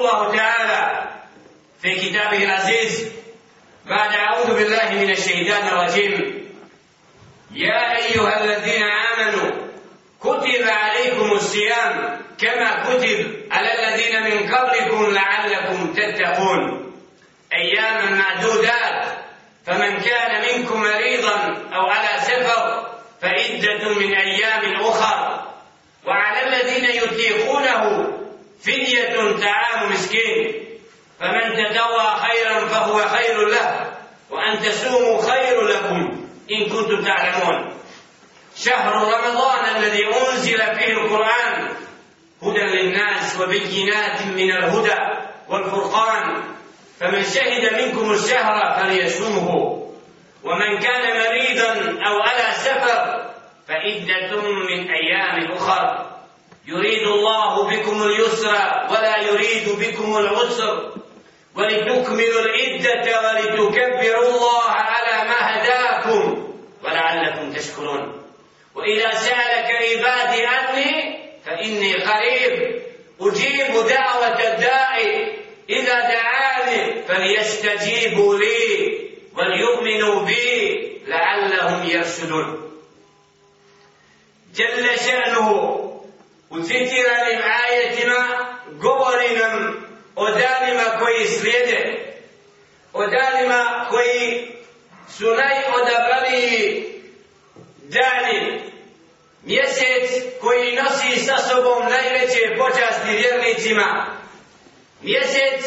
الله تعالى في كتابه العزيز بعد أعوذ بالله من الشيطان الرجيم. يا أيها الذين آمنوا كتب عليكم الصيام كما كتب على الذين من قبلكم لعلكم تتقون. أياما معدودات فمن كان منكم مريضا أو على سفر فعدة من أيام أخر. وعلى الذين يطيقونه طعام مسكين. فمن تدوى خيرا فهو خير له وأن تصوموا خير لكم إن كنتم تعلمون. شهر رمضان الذي أنزل فيه القرآن هدى للناس وبينات من الهدى والفرقان. فمن شهد منكم الشهر فليصومه. ومن كان مريضا أو على سفر فعدة من أيام أخر. يريد الله بكم اليسر ولا يريد بكم العسر ولتكملوا العدة ولتكبروا الله على ما هداكم ولعلكم تشكرون. وإذا سألك عبادي عني فإني قريب. أجيب دعوة الداعي. إذا دعاني فليستجيبوا لي وليؤمنوا بي لعلهم يرشدون. جل شأنه u citiranim ajetima govori nam o danima koji slijede, o danima koji su najodabraniji dani, mjesec koji nosi sa sobom najveće počasti vjernicima, mjesec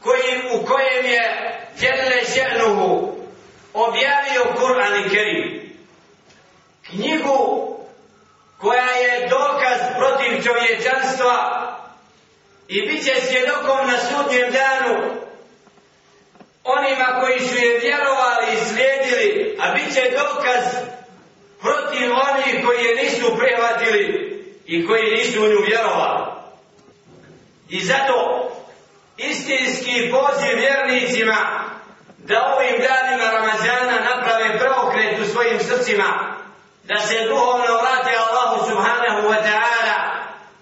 koji, u kojem je Jelle Še'nuhu objavio Kur'an i Kerim. Knjigu koja je protiv čovječanstva i bit će svjedokom na sudnjem danu onima koji su je vjerovali i slijedili, a bit će dokaz protiv onih koji je nisu prihvatili i koji nisu u nju vjerovali. I zato istinski poziv vjernicima da ovim danima Ramazana naprave preokret u svojim srcima, da se duhovno vrate Allahu subhanahu wa ta'ala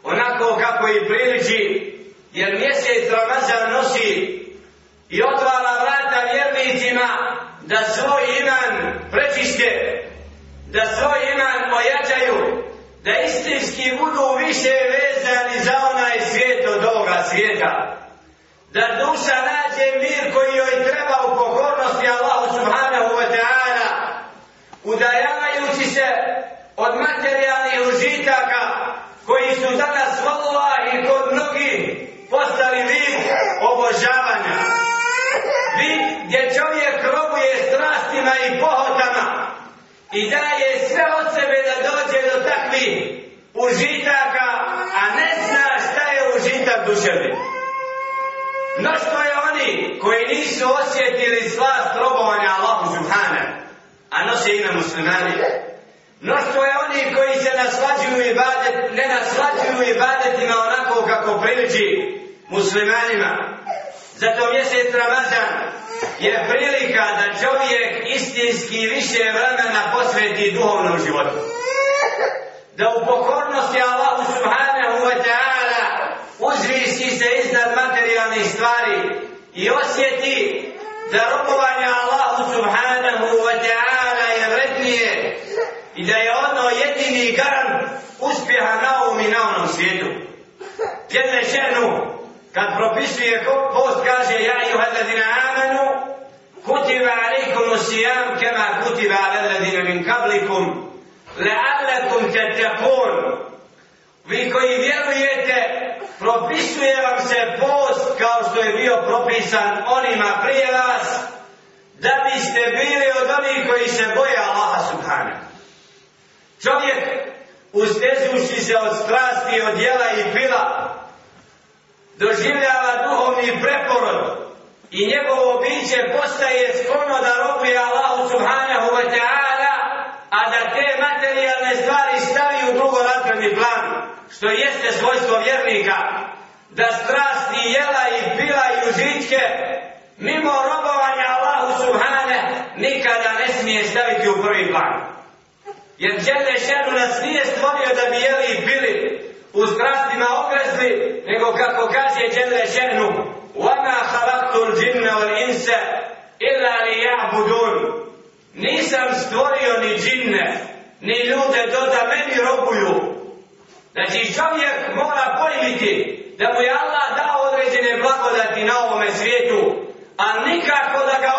onako kako i priliči jer mjesec Ramazan nosi i otvara vrata vjernicima da svoj iman prečiste da svoj iman ojačaju da istinski budu više vezani za onaj svijet od ovoga svijeta. Da duša nađe mir koji joj treba u pokornosti Allahu subhanahu wa ta'ala udajavajući se od materijalnih užitaka koji su danas vallahi kod mnogih postali vid obožavanja. Vid gdje čovjek robuje strastima i pohotama i daje sve od sebe da dođe do takvih užitaka, a ne zna šta je užitak duševi. Mnoštvo je oni koji nisu osjetili slast robovanja Allahu Subhana, a nose ime muslimani. Mnoštvo je oni koji se naslađuju i badet, ne naslađuju i badetima onako kako priliči muslimanima. Zato mjesec Ramazan je prilika da čovjek istinski više vremena posveti duhovnom životu. Da u pokornosti Allahu subhanahu wa ta'ala uzvisi se iznad materijalnih stvari i osjeti da robovanje Allahu subhanahu wa ta'ala je da je ono jedini garant uspjeha na ovom i na onom svijetu. Jedne ženu, kad propisuje post, kaže ja i uhadladina amanu, kutiba alaikum usijam kema kutiba alladina min kablikum, la'allakum tattakun. Vi koji vjerujete, propisuje vam se post kao što je bio propisan onima prije vas, da biste bili od onih koji se boje Allaha subhanahu. Čovjek ustezuši se od strasti, od jela i pila, doživljava duhovni preporod i njegovo biće postaje sklono da robuje Allahu subhanahu wa ta'ala, a da te materijalne stvari stavi u drugorazredni plan, što jeste svojstvo vjernika, da strasti jela i pila i užitke mimo robovanja Allahu subhane nikada ne smije staviti u prvi plan. Jer Đele Šanu nas nije stvorio da bi jeli bili u strastima okresli, nego kako kaže Đele Šanu, وَمَا خَلَقْتُ الْجِنَّ وَالْإِنْسَ إِلَّا لِيَعْبُدُونَ Nisam stvorio ni džinne, ni ljude to da meni robuju. Znači čovjek mora pojmiti da mu je Allah dao određene blagodati na ovome svijetu, a nikako da ga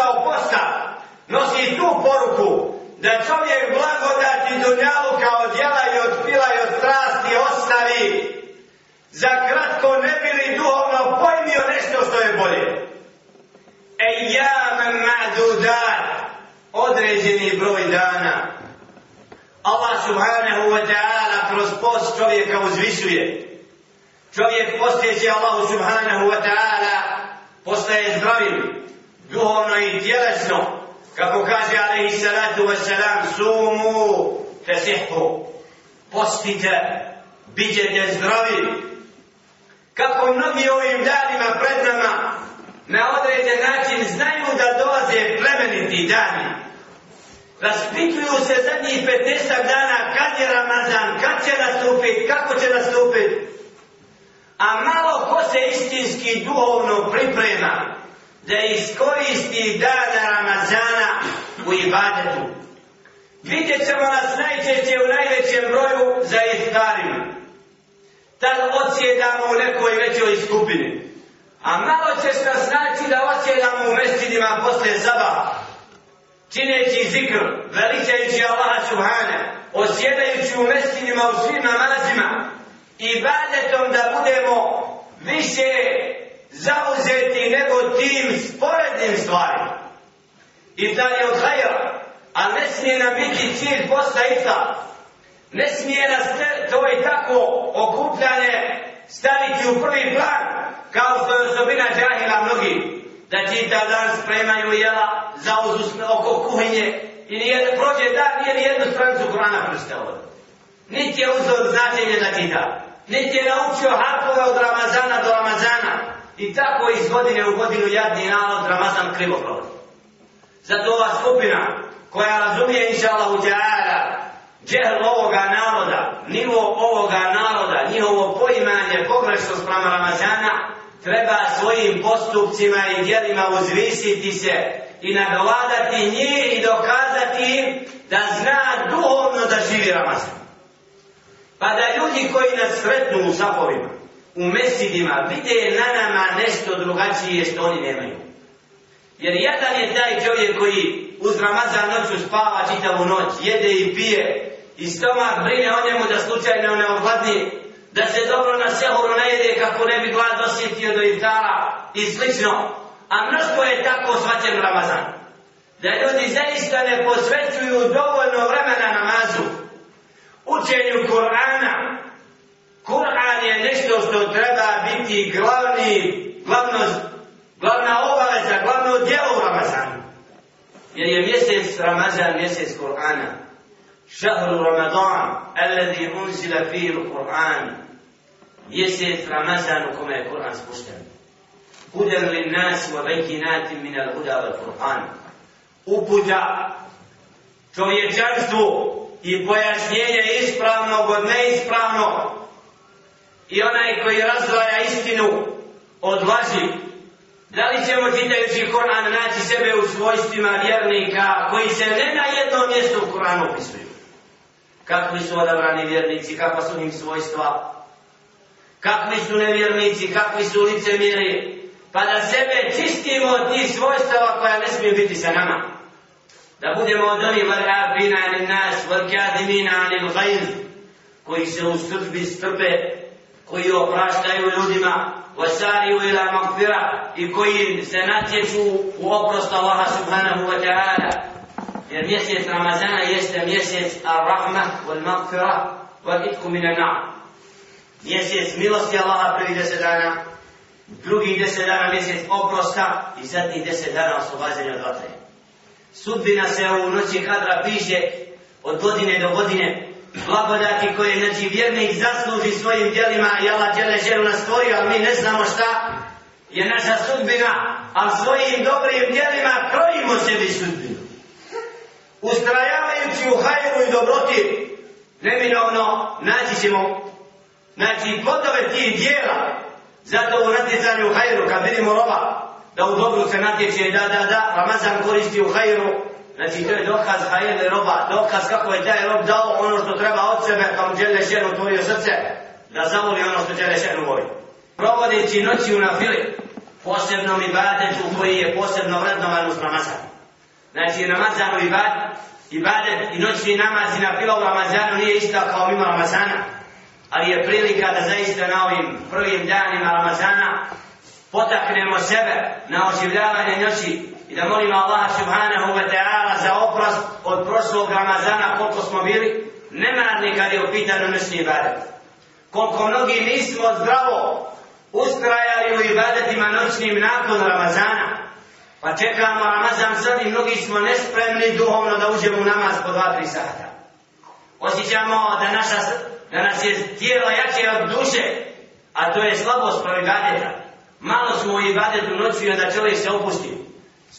smisao posta nosi tu poruku da čovjek blagodati dunjalu kao djela i od pila i od strasti ostavi za kratko ne bili duhovno pojmio nešto što je bolje. E ja ma'dudat određeni broj dana. Allah subhanahu wa ta'ala kroz post čovjeka uzvisuje. Čovjek postijeći Allahu subhanahu wa ta'ala postaje zdravim, duhovno i tjelesno, kako kaže alaihi salatu wasalam, sumu tesihku, postite, bit ćete zdravi. Kako mnogi ovim danima pred nama na određen način znaju da dolaze plemeniti dani. Raspituju se zadnjih 15 dana kad je Ramazan, kad će nastupiti, kako će nastupiti. A malo ko se istinski duhovno priprema da iskoristi dana Ramazana u ibadetu. Vidjet ćemo nas najčešće u najvećem broju za iftarima. Tad odsjedamo u nekoj većoj skupini. A malo će što znači da odsjedamo u mestinima posle zaba. Čineći zikr, veličajući Allaha Subhane, osjedajući u mestinima u svim namazima i badetom da budemo više zauzeti nego tim sporednim stvarima. I da je od hajra, a ne smije nam biti cilj posta iftar. Ne smije nas to i tako okupljanje staviti u prvi plan, kao što je osobina džahila mnogi, da ti ta dan spremaju jela zauzu oko kuhinje i nijedan prođe dan, nije ni jednu stranicu Kurana prstao. Niti je uzor značenje na čita, niti je naučio harpove od Ramazana do Ramazana, i tako iz godine u godinu jadni narod Ramazan krivo provodi. Zato ova skupina koja razumije inša Allah u džehl ovoga naroda, nivo ovoga naroda, njihovo poimanje pogrešno sprama Ramazana, treba svojim postupcima i djelima uzvisiti se i nadovladati njih i dokazati im da zna duhovno da živi Ramazan. Pa da ljudi koji nas sretnu u sapovima, u mesidima, vide na nama nešto drugačije što oni nemaju. Jer jedan je taj čovjek koji uz Ramazan noću spava čitavu noć, jede i pije, i stomak brine o njemu da slučajno ne ogladni, da se dobro na sehuru ne jede kako ne bi glad osjetio do iftara i slično. A mnoštvo je tako svaćen Ramazan. Da ljudi zaista ne posvećuju dovoljno vremena namazu, učenju Kur'ana. Kur'an je nešto što treba i glavni, glavno, glavna obaveza, glavno djelo u Ramazanu. Jer je mjesec Ramazan, mjesec Kur'ana. Šahru Ramadan, alladhi unzila fihi al-Qur'an. Mjesec Ramazan u kome je Kur'an spušten. Hudan lin nas wa bayyinatin min al-huda wal-Qur'an. Uputa čovječanstvu i pojašnjenje ispravnog od neispravnog i onaj koji razdvaja istinu od laži da li ćemo čitajući Koran naći sebe u svojstvima vjernika koji se ne na jednom mjestu u Koranu opisuju kakvi su odabrani vjernici, kakva su njim svojstva, kakvi su nevjernici, kakvi su licemiri, pa da sebe čistimo od tih svojstava koja ne smiju biti sa nama. Da budemo od onih vrhafina ali nas, vrkadimina ali gajz, koji se u srđbi strpe, koji opraštaju ljudima, vasariju ila magfira i koji se natječu u oprost Allaha subhanahu wa ta'ala, jer mjesec Ramazana jeste mjesec Ar-Rahma wal Maghfira wal Itku min al Mjesec milosti Allaha prvi deset dana, drugi deset dana mjesec oprosta i zadnji deset dana oslobađenja od vatre. Sudbina se u noći kadra piše od godine do godine blagodati koje znači vjernik zasluži svojim djelima i Allah djele želu nas stvorio, ali mi ne znamo šta je naša sudbina, a svojim dobrim djelima krojimo sebi sudbinu ustrajavajući u hajru i dobroti, neminovno naći ćemo, znači, plodove tih djela. Zato u natjecanju u hajru, kad vidimo roba, da u dobru se natječe, da, da, da, Ramazan koristi u hajru, znači to je dokaz hajene roba, dokaz kako je taj rob dao ono što treba od sebe, kao mu žele šenu otvorio srce, da zavoli ono što žele šenu voli. Provodeći noći u nafili, posebnom ibadetu koji je posebno vrednovan uz namazan. Znači, Ramazan u ibadet, ibadet i noćni namaz i nafila u Ramazanu nije ista kao mimo Ramazana, ali je prilika da zaista na ovim prvim danima Ramazana potaknemo sebe na oživljavanje noći i da molimo Allah subhanahu wa ta'ala za oprost od prošlog Ramazana koliko smo bili nemarni kad je u pitanju noćni ibadet. Koliko mnogi nismo zdravo ustrajali u ibadetima noćnim nakon Ramazana, pa čekamo Ramazan sad i mnogi smo nespremni duhovno da uđemo u namaz po 2-3 sata. Osjećamo da, naša, da nas je tijelo jače od duše, a to je slabost pro ibadeta. Malo smo u ibadetu noću i onda čovjek se opusti.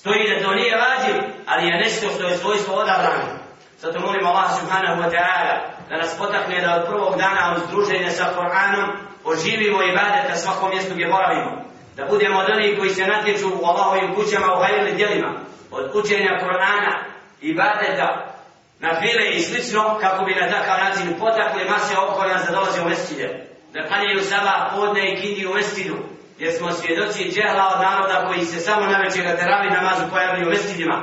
Stoji da to nije vađiv, ali je nešto što je svojstvo odabrano. Zato molim Allah subhanahu wa ta'ala da nas potakne da od prvog dana uz druženje sa Koranom oživimo ibadeta svakom mjestu gdje boravimo. Da budemo od onih koji se natječu u Allahovim kućama u hajeli djelima. Od učenja Korana, ibadeta, na file i slično, kako bi na takav način potakli mase oko nas da dolaze u mesčide. Da kanjaju sabah, podne i kindi u mestidu Jer smo svjedoci džehla od naroda koji se samo na večer na teravi namazu pojavljaju u mesčidima.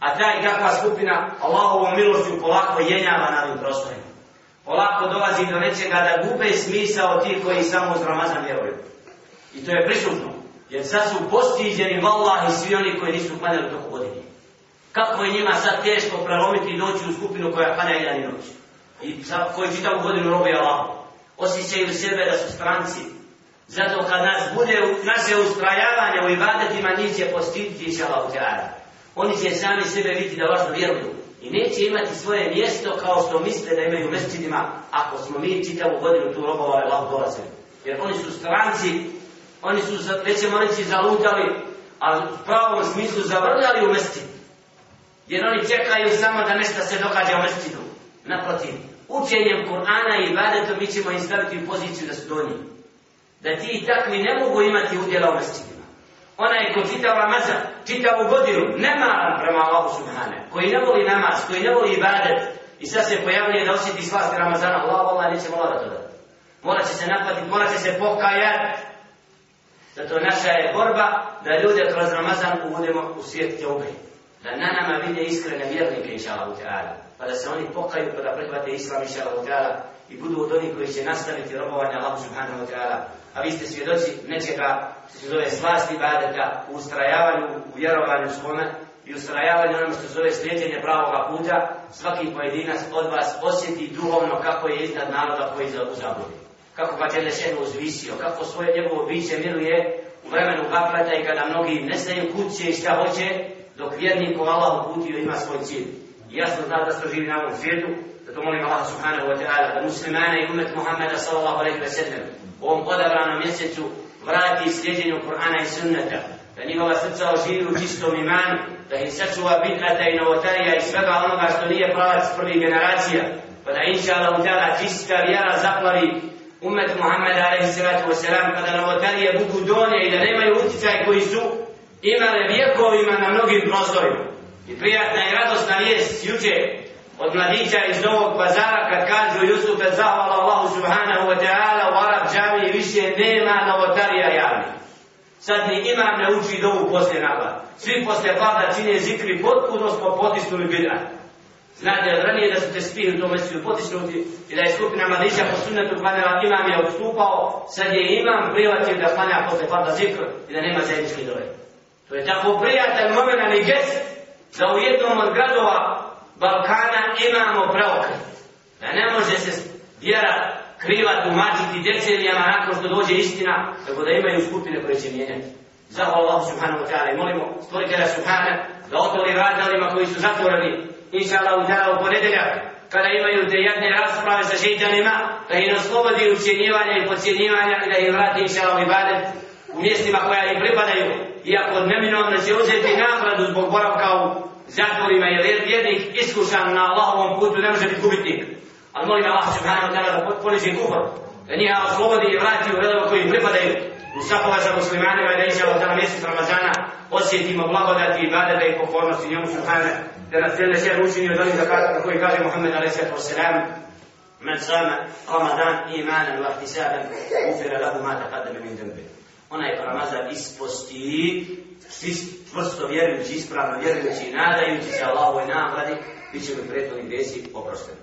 A ta i kakva skupina Allahovom milošću polako jenjava na ovim prostorima polako dolazi do nečega da gube smisao ti koji samo uz Ramazan vjeruju. I to je prisutno. Jer sad su postiđeni vallahi svi oni koji nisu klanjali toko godine. Kako je njima sad teško prelomiti i doći u skupinu koja klanja jedan i noć. I koji čitavu godinu robi Allah. Osjećaju sebe da su stranci. Zato kad nas bude naše ustrajavanje u ibadetima, njih će postiditi i šala Oni će sami sebe vidjeti da važno vjeruju i neće imati svoje mjesto kao što misle da imaju u mesečidima ako smo mi čitavu godinu tu robovali Allah dolaze. Jer oni su stranci, oni su, nećemo reći, zalutali, a u pravom smislu zavrljali u mesečid. Jer oni čekaju samo da nešto se događa u mesecidu. Naprotiv, učenjem Kur'ana i ibadetom mi ćemo im staviti u poziciju da su donji. Da ti i takvi ne mogu imati udjela u mesecidima onaj ko čitav Ramazan, čitavu godinu, nemaran prema Allahu Subhane, koji ne voli namaz, koji ne voli ibadet, i sad se pojavljuje da osjeti slast Ramazana, Allah, Allah, neće mola da to da. Morat će se naplatiti, morat će se pokajati. Zato naša je borba da ljude kroz Ramazan uvodimo u svijet tjobe. Da na nama vide iskrene vjernike, inša Allah, pa da se oni pokaju, pa da prihvate Islam, inša Allah, i budu od onih koji će nastaviti robovanje Allahu subhanahu wa ta'ala. A vi ste svjedoci nečega što se zove slasti ibadeta u ustrajavanju, u vjerovanju svome i ustrajavanju onome što se zove slijedjenje pravoga puta. Svaki pojedinac od vas osjeti duhovno kako je iznad naroda koji je u zabludi. Kako ga je lešeno uzvisio, kako svoje njegovo biće miruje u vremenu kapleta i kada mnogi ne znaju kuće i šta hoće, dok vjernik ko Allah uputio ima svoj cilj. I jasno zna da se živi na ovom svijetu, Zato molim Allah subhanahu wa ta'ala da muslimane i umet Muhammeda sallallahu alaihi wa sallam ovom odabranom mjesecu vrati sljeđenju Kur'ana i sunnata, da njihova srca oživi u čistom imanu, da ih sačuva bid'ata i novotarija i svega onoga što nije pravac prvih generacija, pa da inša Allah ta'ala čista vjera zaplavi umet Muhammeda alaihi sallatu wa pa da novotarije budu donje i da nemaju utjecaj koji su imale vjekovima na mnogim prostorima. I prijatna i radosna vijest juče od mladića iz Novog pazara kad kažu Jusufe zahvala Allahu subhanahu wa ta'ala više nema novotarija javni. Sad ni imam ne uči dovu poslije naba. Svi poslije pada čine zikri potpuno smo potisnuli bida. Znate, od ranije da su te spih u tom mjestu potisnuti i da je skupina mladića po sunnetu klanjala imam je odstupao, sad je imam privatio da klanja poslije pada zikr i da nema zajedničke dove. To je tako prijatelj momenan i gest da u jednom od gradova Balkana imamo preokret. Da ne može se vjera kriva tumačiti decenijama nakon što dođe istina, tako da imaju skupine koje će mijenjati. Zahvala Allah subhanahu wa ta'ala i molimo stvoritelja subhana da otvori vrata onima koji su zatvoreni. Inša Allah u ta'ala u ponedeljak, kada imaju te jedne rasprave sa šeitanima, da ih oslobodi ucijenjivanja i pocijenjivanja i da ih vrati inša Allah u ibadet u mjestima koja im pripadaju. Iako neminovno će uzeti nagradu zbog boravka u zatvorima jer vjernik iskušan na Allahovom putu ne može biti gubitnik. Ali molim Allah subhanahu wa ta'ala da poniži kufr, da njega oslobodi i vrati u redove koji pripadaju. u svakoga za muslimanima da iša od mjesec Ramazana osjetimo blagodati i badada i pokornosti njemu subhane da nas cijele sve učini od onih zakata koji kaže Muhammed a.s. من صام رمضان إيمانا واحتسابا غفر له ما تقدم من ذنبه onaj ko Ramazan isposti, čvrsto vjerujući, ispravno vjerujući i nadajući se Allahovoj nagradi, bit će mi prethodni gresi oprošteni.